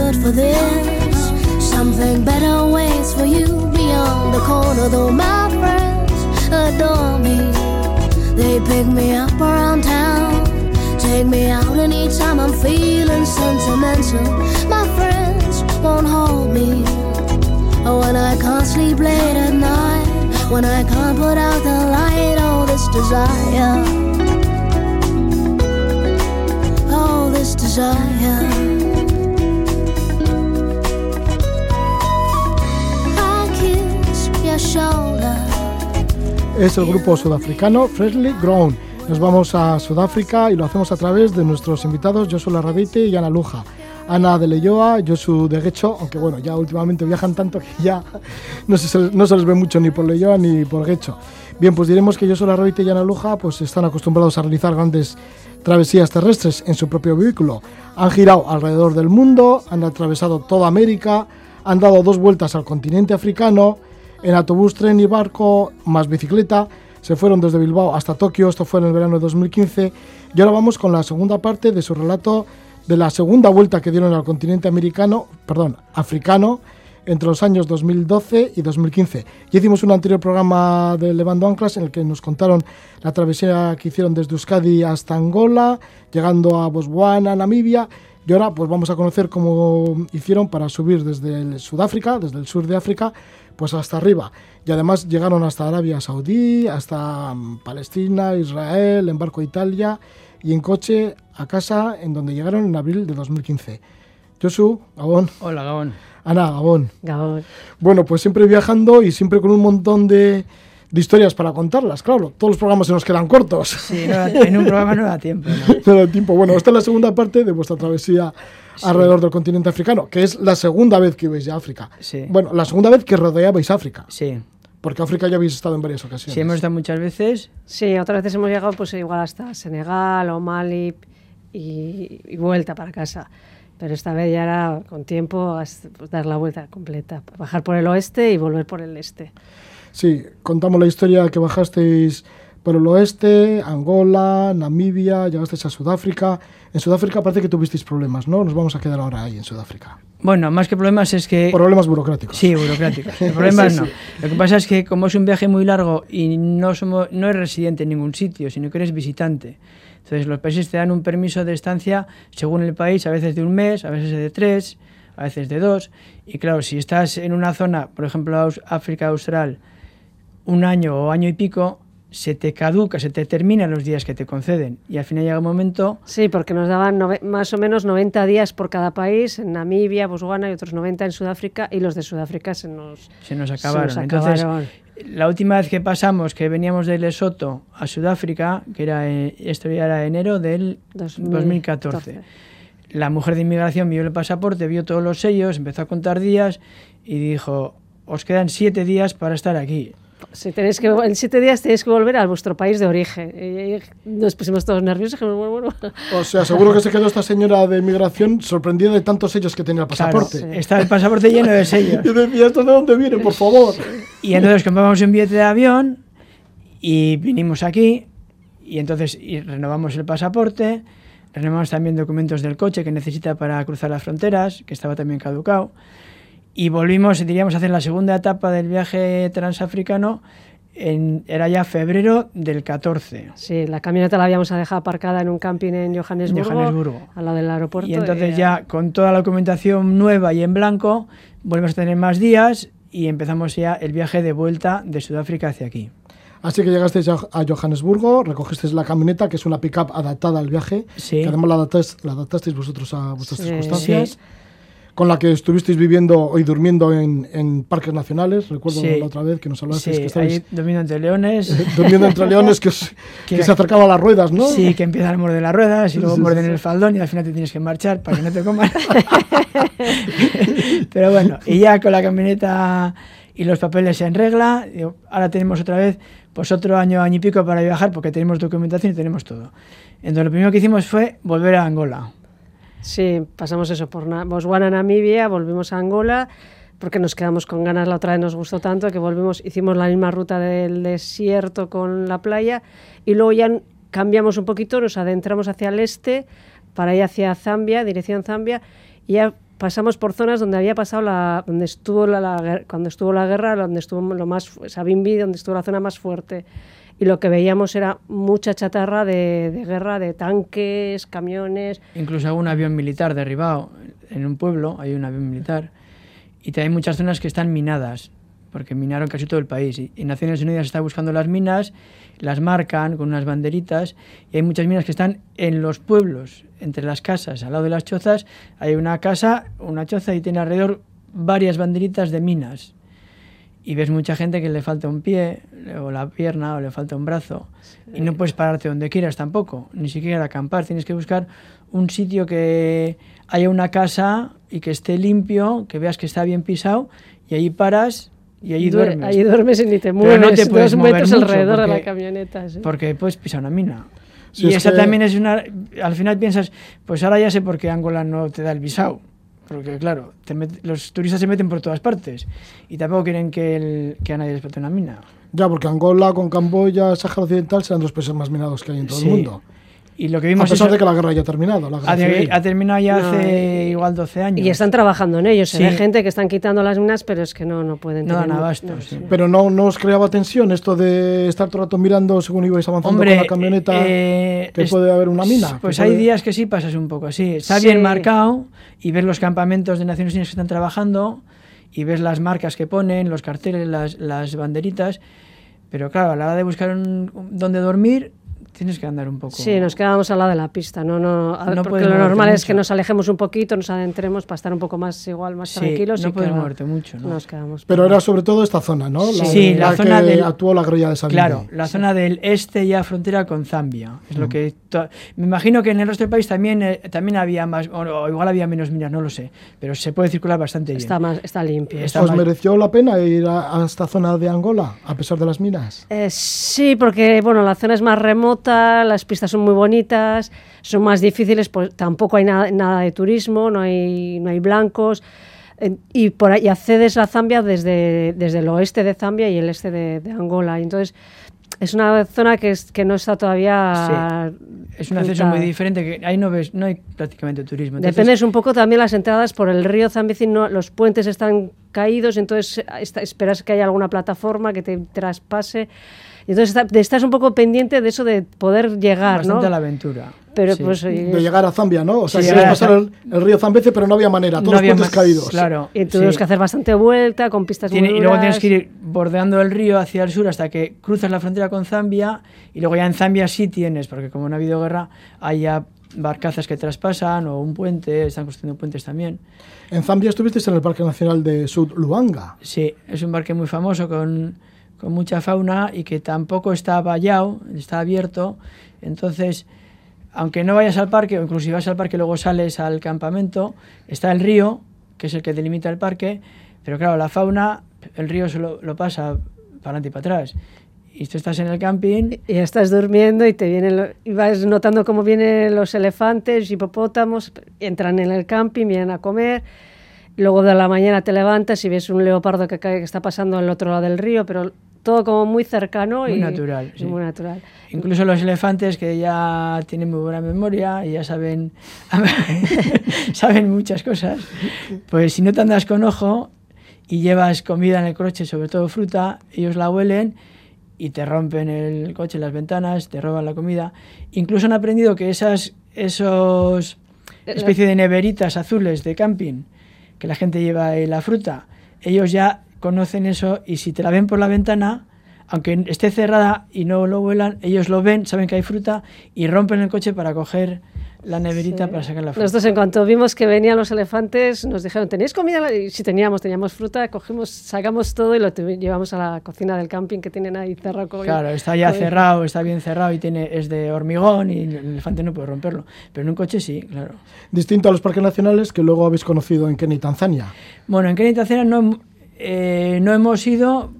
good for this. Something better waits for you beyond the corner, though my friends adore me. They pick me up around town, take me out anytime I'm feeling sentimental. My friends won't hold me oh, when I can't sleep late at night, when I can't put out the light. all this desire, all this desire. Es el grupo sudafricano Freshly Grown. Nos vamos a Sudáfrica y lo hacemos a través de nuestros invitados Joshua Larrabite y Ana Luja. Ana de Leyoa, Josu de Guecho, aunque bueno, ya últimamente viajan tanto que ya no se, no se les ve mucho ni por Leyoa ni por Guecho. Bien, pues diremos que Josu Larrabite y Ana Luja pues están acostumbrados a realizar grandes travesías terrestres en su propio vehículo. Han girado alrededor del mundo, han atravesado toda América, han dado dos vueltas al continente africano, en autobús, tren y barco, más bicicleta. Se fueron desde Bilbao hasta Tokio, esto fue en el verano de 2015. Y ahora vamos con la segunda parte de su relato de la segunda vuelta que dieron al continente americano, perdón, africano, entre los años 2012 y 2015. Ya hicimos un anterior programa de Levando Anclas en el que nos contaron la travesía que hicieron desde Euskadi hasta Angola, llegando a Botswana, Namibia. Y ahora pues vamos a conocer cómo hicieron para subir desde el Sudáfrica, desde el sur de África, pues hasta arriba. Y además llegaron hasta Arabia Saudí, hasta mm, Palestina, Israel, en barco a Italia y en coche a casa, en donde llegaron en abril de 2015. Josu, Gabón. Hola, Gabón. Ana, Gabón. Gabón. Bueno, pues siempre viajando y siempre con un montón de, de historias para contarlas, claro. Todos los programas se nos quedan cortos. Sí, no en un programa no da tiempo. ¿no? No da tiempo. Bueno, esta es la segunda parte de vuestra travesía alrededor del continente africano, que es la segunda vez que ibais a África. Sí. Bueno, la segunda vez que rodeabais África, Sí, porque África ya habéis estado en varias ocasiones. sí, hemos estado muchas veces. Sí, otras veces hemos llegado pues igual hasta Senegal o Mali y, y vuelta para casa. Pero esta vez ya era con tiempo pues, dar la vuelta completa, bajar por el oeste y volver por el este. Sí, contamos la historia que bajasteis por el oeste, Angola, Namibia, llegasteis a Sudáfrica. En Sudáfrica parece que tuvisteis problemas, ¿no? Nos vamos a quedar ahora ahí en Sudáfrica. Bueno, más que problemas es que... Problemas burocráticos. Sí, burocráticos. El problema Sí, no. sí. Lo que pasa es que como es un viaje muy largo y no somos no eres residente en ningún sitio, sino que eres visitante. Entonces los países te dan un permiso de estancia según el país, a veces de un mes, a veces de tres, a veces de dos. Y claro, si estás en una zona, por ejemplo, África Austral, un año o año y pico, se te caduca, se te terminan los días que te conceden. Y al final llega un momento Sí, porque nos daban más o menos 90 días por cada país, en Namibia, Botswana y otros 90 en Sudáfrica, y los de Sudáfrica se nos, se nos se acabaron. nos Entonces, acabaron. La última vez que pasamos, que veníamos de Lesoto a Sudáfrica, que era eh, esto ya era enero del 2014. La mujer de inmigración vio el pasaporte, vio todos los sellos, empezó a contar días y dijo, os quedan siete días para estar aquí. Si tenéis que, en siete días tenéis que volver a vuestro país de origen. Y- y nos pusimos todos nerviosos. dijimos, bueno, bueno. O sea, seguro que se quedó esta señora de migración sorprendida de tantos sellos que tenía el Claro, pasaporte. está el pasaporte lleno de sellos. Y decía, ¿esto de dónde viene, por favor? Y entonces compramos un billete de avión y vinimos aquí y entonces y renovamos el pasaporte, renovamos también documentos del coche que necesita para cruzar las fronteras, que estaba también caducado, y volvimos, diríamos, a hacer la segunda etapa del viaje transafricano, en, era ya febrero del 14. Sí, la camioneta la habíamos dejado aparcada en un camping en Johannesburgo, Johannesburgo. al lado del aeropuerto. Y entonces eh, ya con toda la documentación nueva y en blanco, volvemos a tener más días y empezamos ya el viaje de vuelta de Sudáfrica hacia aquí. Así que llegasteis a a Johannesburgo, recogisteis la camioneta, que es una pick-up adaptada al viaje, Sí. que además la adaptasteis, la adaptasteis vosotros a vuestras Sí. circunstancias, Sí. Con la que estuvisteis viviendo y durmiendo en, en parques nacionales. Recuerdo Sí. la otra vez que nos hablasteis Sí, que ahí durmiendo entre leones. durmiendo entre leones que, os- Que- que se acercaban a las ruedas, ¿no? Sí, que empiezan a morder las ruedas y luego Sí, muerden el faldón y al final te tienes que marchar para que no te coman. Pero bueno, y ya con la camioneta y los papeles en regla, ahora tenemos otra vez pues otro año, año y pico para viajar porque tenemos documentación y tenemos todo. Entonces lo primero que hicimos fue volver a Angola. Sí, pasamos eso por Na- Botswana, Namibia, volvimos a Angola, porque nos quedamos con ganas la otra vez, nos gustó tanto que volvimos, hicimos la misma ruta del desierto con la playa y luego ya cambiamos un poquito, nos adentramos hacia el este para ir hacia Zambia, dirección Zambia, y ya pasamos por zonas donde había pasado la, donde estuvo la, cuando estuvo la guerra, donde estuvo lo más, Sabimbi, donde estuvo la zona más fuerte. Y lo que veíamos era mucha chatarra de, de guerra, de tanques, camiones. Incluso algún avión militar derribado en un pueblo, hay un avión militar y hay muchas zonas que están minadas, porque minaron casi todo el país. Y, Naciones Unidas está buscando las minas, las marcan con unas banderitas, y hay muchas minas que están en los pueblos, entre las casas, al lado de las chozas. Hay una casa, una choza, y tiene alrededor varias banderitas de minas. Y ves mucha gente que le falta un pie, o la pierna, o le falta un brazo. Y no puedes pararte donde quieras tampoco, ni siquiera acampar. Tienes que buscar un sitio que haya una casa y que esté limpio, que veas que está bien pisado y ahí paras y allí duermes. Ahí duermes y ni te mueves no te puedes dos metros alrededor de la camioneta. Porque puedes pisar una mina. y esa también es una... Al final piensas, pues ahora ya sé por qué Angola no te da el visado. Porque claro, los turistas se meten por todas partes y tampoco quieren que, el, que a nadie les una mina. Ya, porque Angola con Camboya, Sáhara Occidental serán los países más minados que hay en todo el mundo. Y lo que vimos a pesar de que la guerra haya terminado. La ha, terminado ya hace igual 12 años. Y están trabajando en ello. Se ve gente que están quitando las minas, pero es que no, no pueden. No dan abasto. Pero no, no os creaba tensión esto de estar todo el rato mirando según ibais avanzando con la camioneta eh, que puede haber una mina. Pues hay días que sí pasas un poco así. Está bien marcado y ves los campamentos de Naciones Unidas que están trabajando y ves las marcas que ponen, los carteles, las, las banderitas. Pero claro, a la hora de buscar un, dónde dormir, tienes que andar un poco. Sí, nos quedamos al lado de la pista, no, no, porque lo normal es que nos alejemos un poquito, nos adentremos para estar un poco más igual, más sí, tranquilos. No puedes moverte mucho, ¿no? Nos quedamos. Pero era sobre todo esta zona, ¿no? La, sí, la, zona que actuó la guerrilla de Sabine. Claro, la zona del este ya frontera con Zambia. Es lo que me imagino que en el resto del país también eh, también había más o, igual había menos minas, no lo sé, pero se puede circular bastante bien. Está más está limpio. ¿Os mereció la pena ir a, esta zona de Angola a pesar de las minas? Eh, sí, porque bueno, la zona es más remota, las pistas son muy bonitas, son más difíciles, pues tampoco hay nada, nada de turismo, no hay, no hay blancos. Y, por ahí, accedes a Zambia desde, desde el oeste de Zambia y el este de, de Angola. Entonces, es una zona que, es, que no está todavía. Es un acceso muy diferente, que ahí no ves, no hay prácticamente turismo. Entonces... Dependes un poco también las entradas por el río Zambezi, no, los puentes están caídos, entonces esperas que haya alguna plataforma que te traspase. Entonces estás un poco pendiente de eso de poder llegar, Bastante ¿no? a la aventura. Pero pues, de llegar a Zambia, ¿no? O sea, sí, pasar el, río Zambeze, pero no había manera, todos los puentes caídos. Claro. Y tuvimos que hacer bastante vuelta con pistas muy Y luego tienes que ir bordeando el río hacia el sur hasta que cruzas la frontera con Zambia y luego ya en Zambia sí tienes, porque como no ha habido guerra, hay ya barcazas que traspasan o un puente, están construyendo puentes también. En Zambia estuvisteis en el Parque Nacional de Sud Luanga. Sí, es un parque muy famoso con con mucha fauna y que tampoco está vallado, está abierto. Entonces, aunque no vayas al parque, o incluso si vas al parque luego sales al campamento, está el río, que es el que delimita el parque, pero claro, la fauna, el río solo lo pasa para adelante y para atrás. Y tú estás en el camping. Y estás durmiendo y te vienen y vas notando cómo vienen los elefantes, hipopótamos, entran en el camping, vienen a comer. Luego de la mañana te levantas y ves un leopardo que, que está pasando al otro lado del río, pero todo como muy cercano muy y natural, sí. muy natural. Incluso los elefantes que ya tienen muy buena memoria y ya saben saben muchas cosas, pues si no te andas con ojo y llevas comida en el coche, sobre todo fruta, ellos la huelen y te rompen el coche, las ventanas, te roban la comida. Incluso han aprendido que esas esos eh, especie de neveritas azules de camping que la gente lleva en la fruta, ellos ya conocen eso y si te la ven por la ventana, aunque esté cerrada y no lo vuelan, ellos lo ven, saben que hay fruta y rompen el coche para coger la neverita para sacar la fruta. Nosotros en cuanto vimos que venían los elefantes, nos dijeron, ¿tenéis comida? Y si teníamos, teníamos fruta, cogimos, sacamos todo y lo llevamos a la cocina del camping que tienen ahí cerrado. claro, está ya cerrado, está bien cerrado y tiene, es de hormigón y el elefante no puede romperlo. Pero en un coche sí, claro. Distinto a los parques nacionales que luego habéis conocido en Kenia y Tanzania. Bueno, en Kenia y Tanzania no, eh, no hemos ido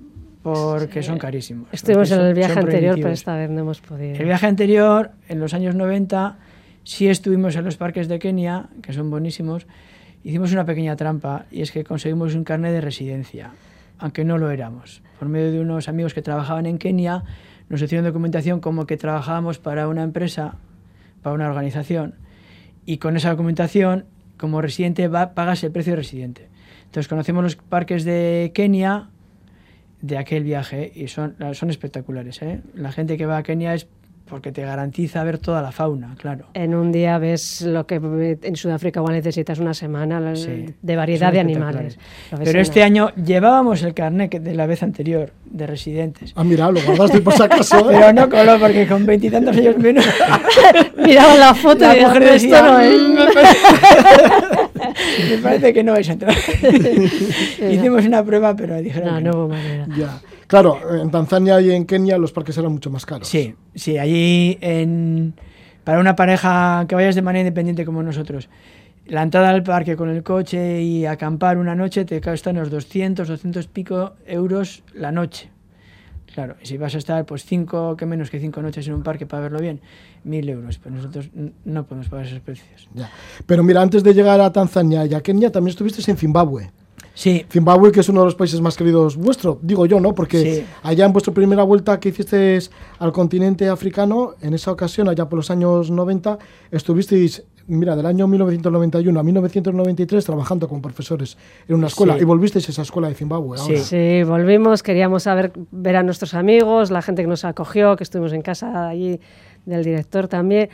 porque son carísimos. Estuvimos en el viaje anterior, pero esta vez no hemos podido. El viaje anterior, en los años 90, sí estuvimos en los parques de Kenia, que son buenísimos, hicimos una pequeña trampa y es que conseguimos un carnet de residencia, aunque no lo éramos. Por medio de unos amigos que trabajaban en Kenia, nos hicieron documentación como que trabajábamos para una empresa, para una organización, y con esa documentación, como residente, va, pagas el precio de residente. Entonces conocemos los parques de Kenia de aquel viaje y son, son espectaculares. ¿eh? La gente que va a Kenia es porque te garantiza ver toda la fauna, claro. En un día ves lo que en Sudáfrica igual necesitas una semana Sí, de variedad de animales. Pero este año llevábamos el carnet de la vez anterior de residentes. Ah, mira, lo guardaste por si acaso. ¿eh? Pero no coló porque con veintitantos años menos Miraba la foto la y mujer decía, decía, esto no es. "Mm, me parece- me parece que no vais a entrar. Hicimos una prueba, pero dijeron No, que no no. hubo manera. Ya. Claro, en Tanzania y en Kenia los parques eran mucho más caros. Sí, sí, allí en, para una pareja que vayas de manera independiente como nosotros, la entrada al parque con el coche y acampar una noche te cuesta unos 200, 200 pico euros la noche. Claro, si vas a estar pues cinco, que menos que cinco noches en un parque para verlo bien, mil euros. Pero nosotros no podemos pagar esos precios. Ya. Pero mira, antes de llegar a Tanzania y a Kenia, también estuviste en Zimbabue. Sí, Zimbabue, que es uno de los países más queridos vuestro, digo yo, ¿no? Porque Sí. allá en vuestra primera vuelta que hicisteis al continente africano, en esa ocasión, allá por los años 90, estuvisteis, mira, del año 1991 a 1993 trabajando como profesores en una escuela Sí. y volvisteis a esa escuela de Zimbabue. Sí. ahora. Sí, volvimos, queríamos saber, ver a nuestros amigos, la gente que nos acogió, que estuvimos en casa allí del director también.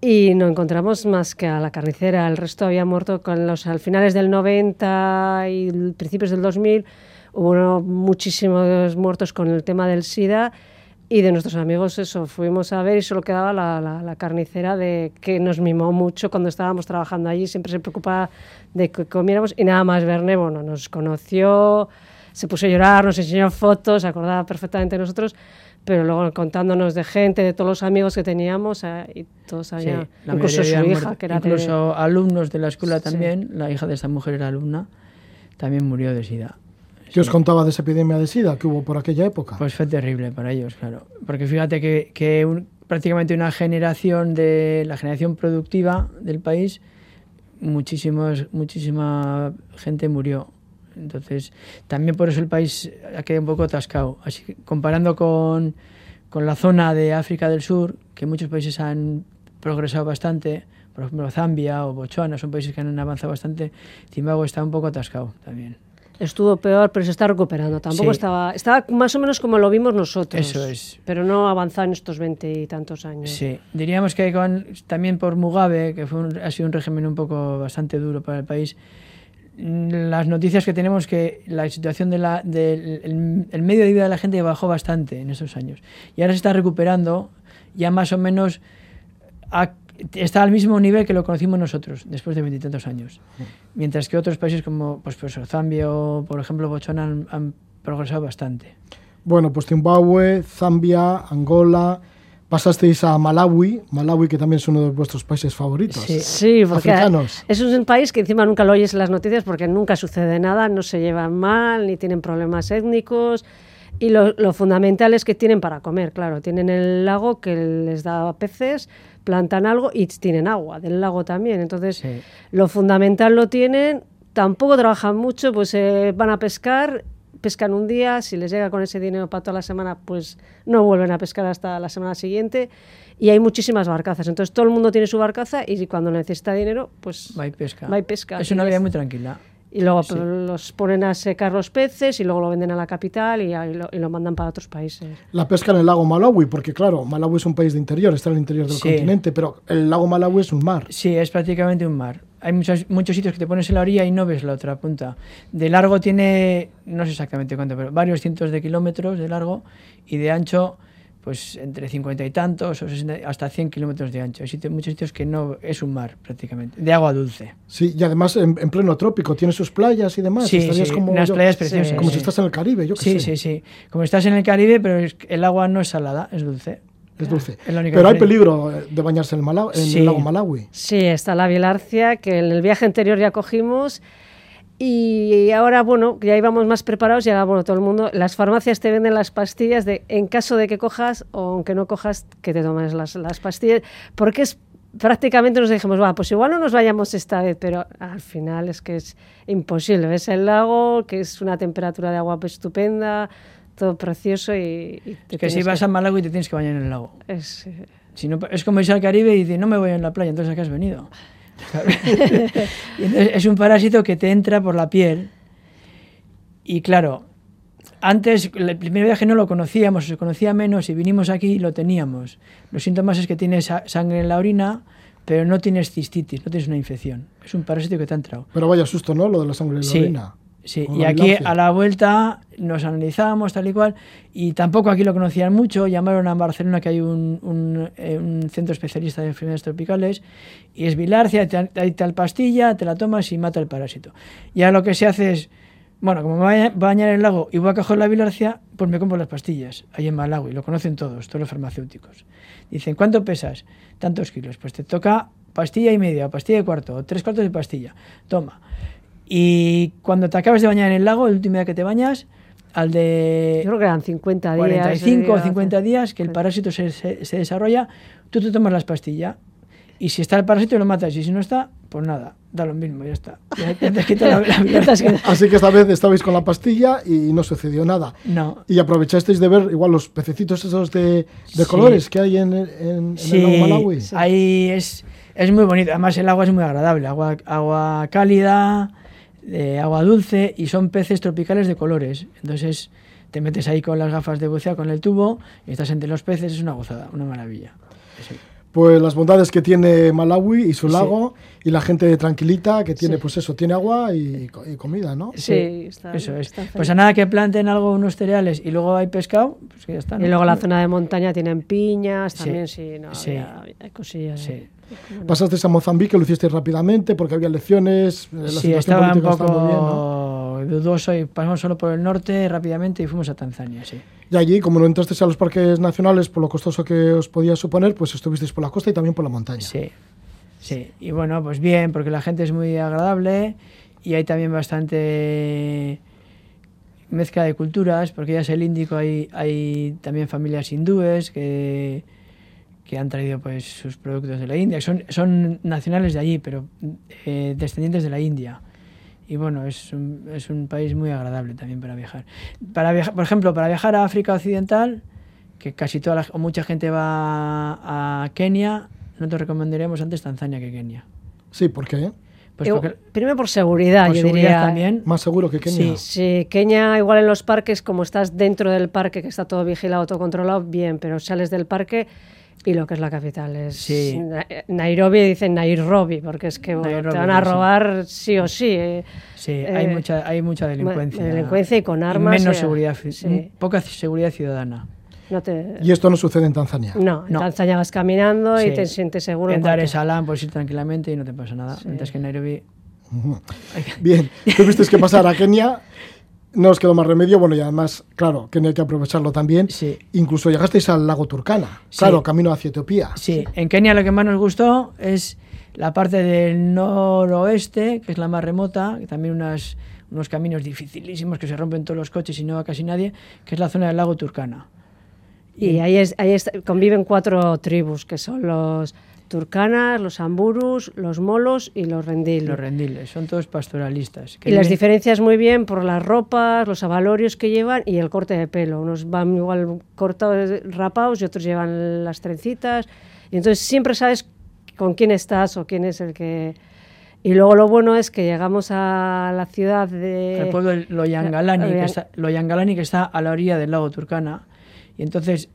Y no encontramos más que a la carnicera. El resto había muerto con los, al finales del 90 y principios del 2000. Hubo muchísimos muertos con el tema del SIDA. Y de nuestros amigos, eso, fuimos a ver y solo quedaba la, la- la carnicera de que nos mimó mucho cuando estábamos trabajando allí. Siempre se preocupaba de que comiéramos y nada más Verne, bueno, nos conoció, se puso a llorar, nos enseñó fotos, se acordaba perfectamente de nosotros, pero luego contándonos de gente, de todos los amigos que teníamos eh, y todos sí, la incluso su hija, que era de- incluso alumnos de la escuela Sí. también, la hija de esta mujer era alumna, también murió de sida. ¿Qué os contaba de esa epidemia de SIDA que hubo por aquella época? Pues fue terrible para ellos, claro. Porque fíjate que, que un- prácticamente una generación de la generación productiva del país, muchísimos, muchísima gente murió. Entonces, también por eso el país ha quedado un poco atascado. Así que comparando con, con la zona de África del Sur, que muchos países han progresado bastante, por ejemplo Zambia o Botswana, son países que han avanzado bastante, Zimbabue está un poco atascado también. Estuvo peor, pero se está recuperando. Tampoco Sí. estaba... Estaba más o menos como lo vimos nosotros. Eso es. Pero no avanzado en estos veinte y tantos años. Sí, diríamos que con, también por Mugabe, que fue un- ha sido un régimen un poco bastante duro para el país, las noticias que tenemos que la situación del de del el, el medio de vida de la gente bajó bastante en esos años. Y ahora se está recuperando, ya más o menos a- está al mismo nivel que lo conocimos nosotros después de veintitantos años. Mientras que otros países como pues, pues, Zambia o, por ejemplo, Botswana han, han progresado bastante. Bueno, pues Zimbabue, Zambia, Angola, pasasteis a Malawi, Malawi que también es uno de vuestros países favoritos. Sí. Sí, porque Africanos. es un país que encima nunca lo oyes en las noticias porque nunca sucede nada, no se llevan mal, ni tienen problemas étnicos. Y lo, lo fundamental es que tienen para comer, claro. Tienen el lago que les da peces, plantan algo y tienen agua del lago también. Entonces, Sí. lo fundamental lo tienen, tampoco trabajan mucho, pues eh, van a pescar, pescan un día, si les llega con ese dinero para toda la semana, pues no vuelven a pescar hasta la semana siguiente. Y hay muchísimas barcazas, entonces todo el mundo tiene su barcaza y cuando necesita dinero, pues Va y pesca. va y pesca. Es una vida muy tranquila. Y luego Sí. pues, los ponen a secar los peces y luego lo venden a la capital y, lo, y lo mandan para otros países. La pesca en el lago Malawi, porque claro, Malawi es un país de interior, está en el interior del Sí. continente, pero el lago Malawi es un mar. Sí, es prácticamente un mar. Hay muchos, muchos sitios que te pones en la orilla y no ves la otra punta. De largo tiene, no sé exactamente cuánto, pero varios cientos de kilómetros de largo y de ancho, pues entre 50 y tantos o 60 hasta 100 kilómetros de ancho. Hay sitios- muchos sitios que no es un mar prácticamente, de agua dulce. Sí, y además en, en pleno trópico, tiene sus playas y demás. Sí, sí, como, unas yo- playas preciosas. como sí. si estás en el Caribe, yo qué Sí, sé. sí, sí. Como estás en el Caribe, pero que el agua no es salada, es dulce. Es dulce. Es Pero hay peligro de bañarse en, en Sí. el lago Malawi. Sí, está la bilarcia que en el viaje anterior ya cogimos y ahora, bueno, ya íbamos más preparados y ahora, bueno, todo el mundo, las farmacias te venden las pastillas de, en caso de que cojas o aunque no cojas, que te tomes las, las pastillas, porque es prácticamente nos dijimos, va, pues igual no nos vayamos esta vez, pero al final es que es imposible. Ves el lago, que es una temperatura de agua estupenda, todo precioso y... y es que si vas a Malawi te tienes que bañar en el lago. Es, eh, si no, es como irse al Caribe y decir, no me voy en la playa, entonces ¿a qué has venido? y entonces es un parásito que te entra por la piel y claro, antes, el primer viaje no lo conocíamos, se conocía menos y vinimos aquí y lo teníamos. Los síntomas es que tienes sangre en la orina, pero no tienes cistitis, no tienes una infección. Es un parásito que te ha entrado. Pero vaya susto, ¿no? Lo de la sangre en la orina. Sí, y aquí a la vuelta nos analizamos tal y cual, y tampoco aquí lo conocían mucho, llamaron a Barcelona que hay un, un, eh, un centro especialista de enfermedades tropicales, y es bilarcia, hay tal pastilla, te la tomas y mata el parásito. Ya lo que se hace es bueno, como me voy a bañar el lago y voy a coger la bilarcia, pues me compro las pastillas, ahí en Malawi, lo conocen todos, todos los farmacéuticos. Dicen, ¿cuánto pesas? Tantos kilos. Pues te toca pastilla y media, o pastilla y cuarto, o tres cuartos de pastilla. Toma. Y cuando te acabas de bañar en el lago, el último día que te bañas, al de... Yo creo que eran 50 días. 45 o 50 días que el parásito se, se, se desarrolla, tú te tomas las pastillas y si está el parásito lo matas y si no está, pues nada, da lo mismo, ya está. Ya, te la, la Así que esta vez estabais con la pastilla y no sucedió nada. No. Y aprovechasteis de ver igual los pececitos esos de, de colores que hay en, en, sí, el lago Malawi. Sí. Ahí es, es muy bonito. Además el agua es muy agradable, agua, agua cálida, de agua dulce y son peces tropicales de colores. Entonces te metes ahí con las gafas de buceo, con el tubo y estás entre los peces, es una gozada, una maravilla. Pues las bondades que tiene Malawi y su lago sí. y la gente tranquilita que tiene sí. pues eso, tiene agua y, y comida, ¿no? Sí, está, eso es. Pues a nada que planten algo unos cereales y luego hay pescado, pues que ya está. ¿no? Y luego la zona de montaña tienen piñas, también sí, no, sí. Había, hay cosillas. Sí. Bueno. Pasaste a Mozambique, lo hiciste rápidamente porque había elecciones. La sí, estaba un poco bien, ¿no? dudoso y pasamos solo por el norte rápidamente y fuimos a Tanzania, sí. Y allí, como no entrasteis a los parques nacionales por lo costoso que os podía suponer, pues estuvisteis por la costa y también por la montaña. Sí, sí. Y bueno, pues bien, porque la gente es muy agradable y hay también bastante mezcla de culturas, porque ya es el Índico, hay, también familias hindúes que, que han traído pues sus productos de la India, son, son nacionales de allí, pero eh, descendientes de la India y bueno, es un, es un país muy agradable también para viajar. Para viajar, por ejemplo, para viajar a África Occidental, que casi toda la, o mucha gente va a Kenia, nosotros recomendaríamos antes Tanzania que Kenia. Sí, ¿por qué? Pues porque, Primero por seguridad, por yo seguridad diría. también. Más seguro que Kenia. Sí, sí, Kenia igual en los parques, como estás dentro del parque, que está todo vigilado, todo controlado, bien, pero sales del parque y lo que es la capital es sí. Nairobi, dicen Nairobi, porque es que bueno, Nairobi, te van a robar sí, sí o sí. Eh. Sí, hay, eh, mucha, hay mucha delincuencia. Delincuencia y con armas. Y menos seguridad, sí. poca seguridad ciudadana. No te... Y esto no sucede en Tanzania. No, en No. Tanzania vas caminando Sí. y te sientes seguro. En en Dar es Salaam puedes ir tranquilamente y no te pasa nada. Sí. Mientras que en Nairobi... Bien, tuvisteis que pasar a Kenia, no os quedó más remedio, bueno, y además, claro, Kenia hay que aprovecharlo también. Sí. Incluso llegasteis al lago Turkana, Sí. claro, camino hacia Etiopía. Sí, en Kenia lo que más nos gustó es la parte del noroeste, que es la más remota, que también unas, unos caminos dificilísimos que se rompen todos los coches y no va casi nadie, que es la zona del lago Turkana. Y ahí, es, ahí es- conviven cuatro tribus, que son los turcanas, los amburus, los molos y los rendil. Los rendiles, son todos pastoralistas. que y las diferencias muy bien por las ropas, los avalorios que llevan y el corte de pelo. Unos van igual cortados, rapados y otros llevan las trencitas. Y entonces siempre sabes con quién estás o quién es el que... Y luego lo bueno es que llegamos a la ciudad de... el pueblo de Loyangalani, Loyan- que está, Loyangalani, que está a la orilla del lago Turkana. Y entonces,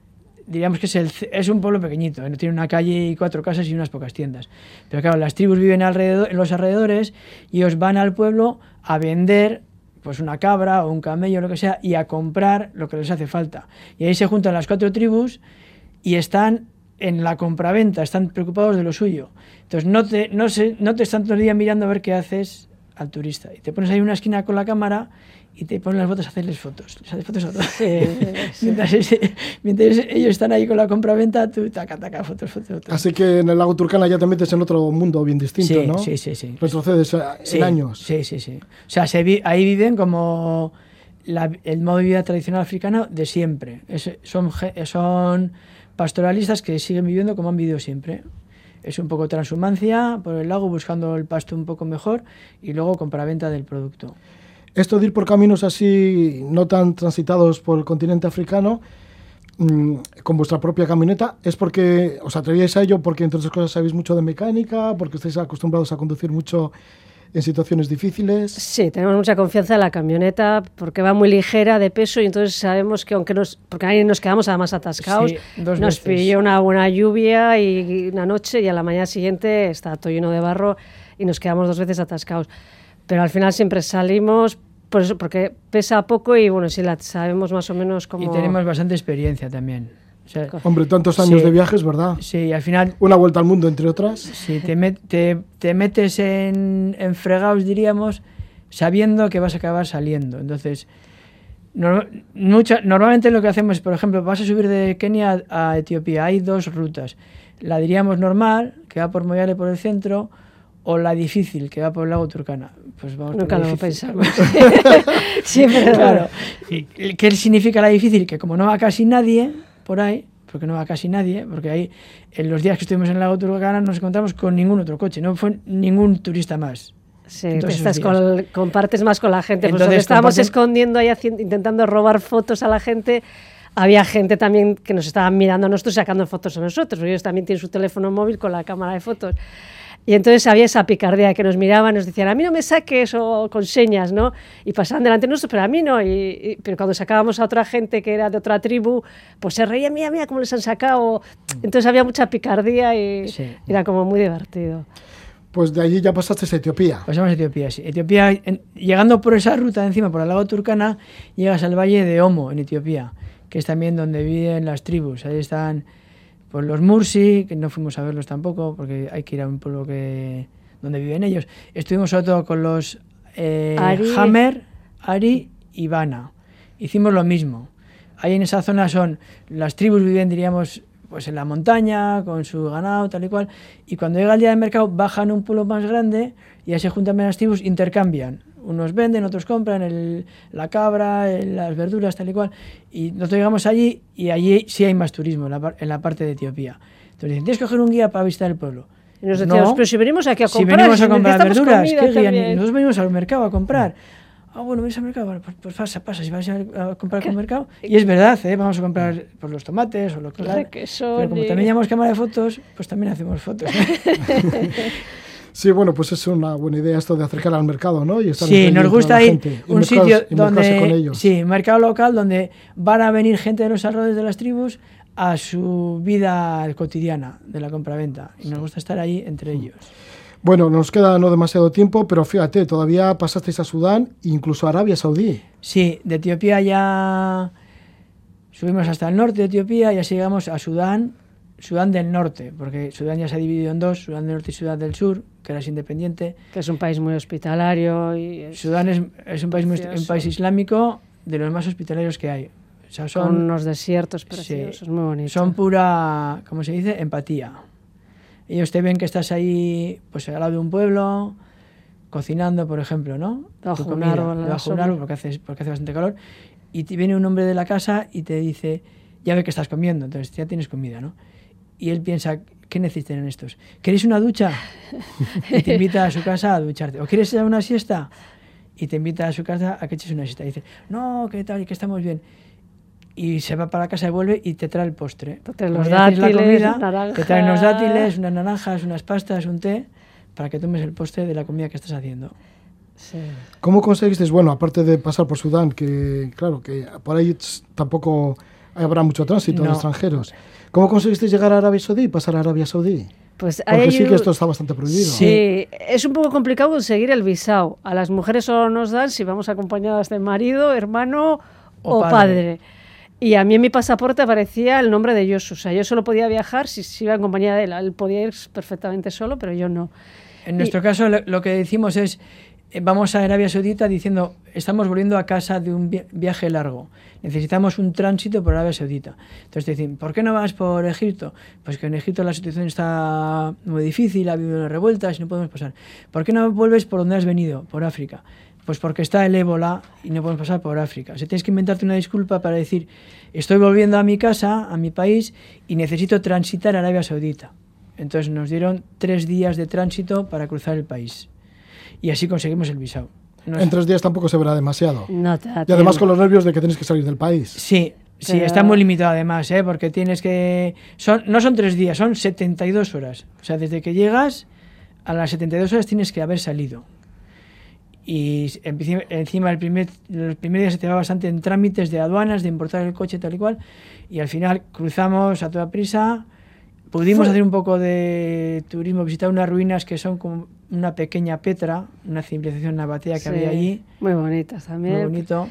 diríamos que es, es un pueblo pequeñito, ¿eh? tiene una calle y cuatro casas y unas pocas tiendas. Pero claro, las tribus viven alrededor, en los alrededores y ellos van al pueblo a vender pues una cabra o un camello lo que sea y a comprar lo que les hace falta. Y ahí se juntan las cuatro tribus y están en la compraventa, están preocupados de lo suyo. Entonces no te, no se, no te están todo el día mirando a ver qué haces al turista. Y te pones ahí en una esquina con la cámara y te ponen las botas a hacerles fotos. Les haces fotos a todos. Sí, sí. mientras, ese- mientras ellos están ahí con la compraventa, tú taca, taca, fotos, fotos, fotos. Así que en el lago Turkana ya te metes en otro mundo bien distinto, sí, ¿no? sí, sí, sí. Retrocedes eh, Sí, en años. Sí, sí, sí. O sea, se vi- ahí viven como la- el modo de vida tradicional africano de siempre. Es- son, son pastoralistas que siguen viviendo como han vivido siempre. es un poco transhumancia por el lago buscando el pasto un poco mejor y luego compra-venta del producto. Esto de ir por caminos así no tan transitados por el continente africano, mm, con vuestra propia camioneta, ¿es porque os atrevíais a ello porque entre otras cosas sabéis mucho de mecánica, porque estáis acostumbrados a conducir mucho en situaciones difíciles? Sí, tenemos mucha confianza en la camioneta porque va muy ligera de peso y entonces sabemos que aunque nos, porque ahí nos quedamos además atascados, Sí, dos nos veces. pilló una buena lluvia y una noche y a la mañana siguiente está todo lleno de barro y nos quedamos dos veces atascados. Pero al final siempre salimos por eso, porque pesa poco y bueno, sí la sabemos más o menos cómo... Y tenemos bastante experiencia también. O sea, Hombre, tantos años Sí. de viajes, ¿verdad? sí, al final Una vuelta al mundo, entre otras. Si te, met- te, te metes en, en fregados, diríamos, sabiendo que vas a acabar saliendo. Entonces, mucha- normalmente lo que hacemos es, por ejemplo, vas a subir de Kenia a, a Etiopía. Hay dos rutas. La diríamos normal, que va por Moyale por el centro, o la difícil, que va por el lago Turkana. Pues vamos Nunca lo pensamos. Siempre Claro. ¿Y ¿Qué significa la difícil? Que como no va casi nadie por ahí, porque no va casi nadie, porque ahí en los días que estuvimos en el lago Turkana nos encontramos con ningún otro coche, no fue ningún turista más. Sí, Entonces, estás con, compartes más con la gente. Pues Entonces, donde estábamos escondiendo ahí, intentando robar fotos a la gente, había gente también que nos estaban mirando a nosotros y sacando fotos a nosotros. Ellos también tienen su teléfono móvil con la cámara de fotos. Y entonces había esa picardía que nos miraban, nos decían, a mí no me saques o con señas, ¿no? Y pasaban delante de nosotros, pero a mí no. Y, y- pero cuando sacábamos a otra gente que era de otra tribu, pues se reían, mira, mira cómo les han sacado. Entonces había mucha picardía y Sí. era como muy divertido. Pues de allí ya pasaste a Etiopía. Pasamos a Etiopía, sí. Etiopía, en- llegando por esa ruta encima, por el lago Turkana, llegas al valle de Homo, en Etiopía, que es también donde viven las tribus. Ahí están pues, los Mursi, que no fuimos a verlos tampoco, porque hay que ir a un pueblo que, donde viven ellos. Estuvimos sobre todo con los eh, Ari. Hammer, Ari y Bana. Hicimos lo mismo. Ahí en esa zona son, las tribus viven, diríamos, pues en la montaña, con su ganado, tal y cual. Y cuando llega el día del mercado, bajan un pueblo más grande y ahí se juntan las tribus, intercambian. Unos venden, otros compran el- la cabra, el- las verduras, tal y cual. Y nosotros llegamos allí y allí sí hay más turismo, en la, en la parte de Etiopía. Entonces dicen, tienes que coger un guía para visitar el pueblo. Y nos decíamos, No. pero si venimos aquí a Si comprar, venimos si a comprar verduras, ¿qué guía? también". Nosotros venimos al mercado a comprar. Ah, bueno, vienes al mercado, Bueno, pues, pues pasa, pasa, si vas a, comprar con el mercado. Y es verdad, ¿eh? vamos a comprar pues, los tomates o lo que sea. Pero como también llevamos cámara de fotos, pues también hacemos fotos. Sí, bueno, pues es una buena idea esto de acercar al mercado, ¿no? Y estar Sí, nos gusta ir gente un sitio mezclarse con donde, ellos. sí, mercado local donde van a venir gente de los alrededores de las tribus a su vida cotidiana de la compraventa y nos gusta estar ahí entre ellos. Bueno, nos queda no demasiado tiempo, pero fíjate, todavía pasasteis a Sudán e incluso a Arabia Saudí. Sí, de Etiopía ya subimos hasta el norte de Etiopía y así llegamos a Sudán, Sudán del norte, porque Sudán ya se ha dividido en dos, Sudán del norte y Sudán del sur, que ahora es independiente. que es un país muy hospitalario y es- Sudán es, es un, país muy- un país islámico de los más hospitalarios que hay. O sea, con son, unos desiertos Sí. preciosos, muy bonitos. son pura, ¿cómo se dice? Empatía. Ellos te ven que estás ahí, pues al lado de un pueblo, cocinando, por ejemplo, ¿no? Bajo un árbol, Bajo un árbol, porque hace, porque hace bastante calor. Y te viene un hombre de la casa y te dice, ya ve que estás comiendo, entonces ya tienes comida, ¿no? Y él piensa, ¿qué necesitan estos? ¿Queréis una ducha? Y te invita a su casa a ducharte. ¿O quieres una siesta? Y te invita a su casa a que eches una siesta. Y dice, no, ¿qué tal? Y que estamos bien. Y se va para casa y vuelve y te trae el postre. Te trae los la dátiles, comida, naranjas. te traen unos dátiles, unas naranjas, unas pastas, un té, para que tomes el postre de la comida que estás haciendo. Sí. ¿Cómo conseguisteis, bueno, aparte de pasar por Sudán, que claro, que por ahí tampoco habrá mucho tránsito de No. extranjeros, ¿cómo conseguisteis llegar a Arabia Saudí y pasar a Arabia Saudí? Pues Porque sí que esto está bastante prohibido. Sí, es un poco complicado conseguir el visado. A las mujeres solo nos dan si vamos acompañadas de marido, hermano o, O padre. padre. Y a mí en mi pasaporte aparecía el nombre de Josu. O sea, yo solo podía viajar si, si iba en compañía de él. Él podía ir perfectamente solo, pero yo no. En nuestro caso, lo, que decimos es, eh, vamos a Arabia Saudita diciendo, estamos volviendo a casa de un vi- viaje largo, necesitamos un tránsito por Arabia Saudita. Entonces te dicen, ¿por qué no vas por Egipto? Pues que en Egipto la situación está muy difícil, ha habido revueltas y no podemos pasar. ¿Por qué no vuelves por donde has venido, por África? Pues porque está el ébola y no podemos pasar por África. O sea, tienes que inventarte una disculpa para decir, estoy volviendo a mi casa, a mi país, y necesito transitar a Arabia Saudita. Entonces nos dieron tres días de tránsito para cruzar el país. Y así conseguimos el visado. Nos- En tres días tampoco se verá demasiado. No te da Y además con los nervios de que tienes que salir del país. Sí, sí, Pero- está muy limitado además, ¿eh? porque tienes que... Son, no son tres días, son 72 horas. O sea, desde que llegas a las 72 horas tienes que haber salido. Y encima el primer, los primeros días se te va bastante en trámites de aduanas, de importar el coche tal y cual. Y al final cruzamos a toda prisa. Pudimos Fue- hacer un poco de turismo, visitar unas ruinas que son como una pequeña Petra, una civilización nabatea que Sí, había allí. Muy bonitas también. Muy bonito.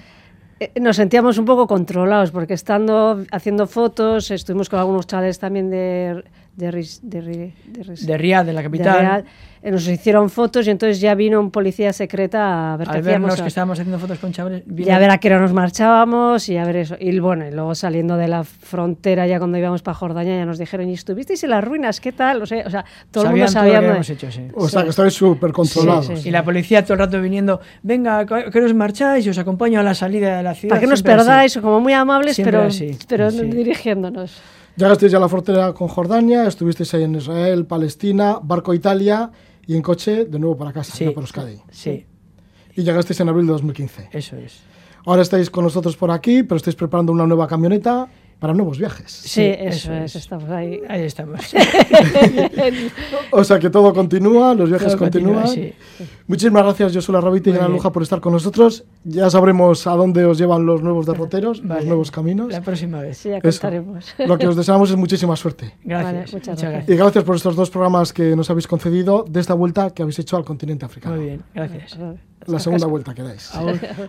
Eh, Nos sentíamos un poco controlados porque estando haciendo fotos, estuvimos con algunos chavales también de, de, Ris- de, de Ris- De Riad, de la capital. Eh, Nos hicieron fotos y entonces ya vino un policía secreta a ver qué al hacíamos. vernos que estábamos haciendo fotos con chavales, Y vino- a ver a qué hora nos marchábamos y a ver eso. Y bueno, y luego saliendo de la frontera, ya cuando íbamos para Jordania, ya nos dijeron, ¿y estuvisteis en las ruinas? ¿Qué tal? O sea, o sea todo el mundo sabían todo lo sabía que habíamos hecho, sí. O sea Sí. que estáis súper controlados. Sí, sí, sí. Y la policía todo el rato viniendo, venga, ¿a ¿qué os marcháis? Y os acompaño a la salida de la ciudad. Para que nos así. perdáis, como muy amables, Siempre pero, así, pero sí. dirigiéndonos. Llegasteis ya a la frontera con Jordania, estuvisteis ahí en Israel, Palestina, barco a Italia y en coche de nuevo para casa, Sí. por Euskadi. Sí, Y llegasteis en abril de 2015. eso es. Ahora estáis con nosotros por aquí, pero estáis preparando una nueva camioneta para nuevos viajes. Sí, Sí, eso, eso es, es. estamos ahí. Ahí estamos. O sea que todo continúa, los viajes Todo continúa, continúan. sí. Muchísimas gracias, Josué Rabite y bien. Luja, por estar con nosotros. Ya sabremos a dónde os llevan los nuevos derroteros, los nuevos caminos. La próxima vez. Sí, ya contaremos. Lo que os deseamos es muchísima suerte. Gracias. Vale, muchas muchas gracias. gracias. Y gracias por estos dos programas que nos habéis concedido de esta vuelta que habéis hecho al continente africano. Muy bien, gracias. La segunda vuelta que dais.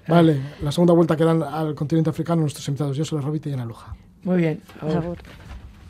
Vale, la segunda vuelta que dan al continente africano nuestros invitados, Josué Rabite y Ana Luja. Muy bien. agur. Agur.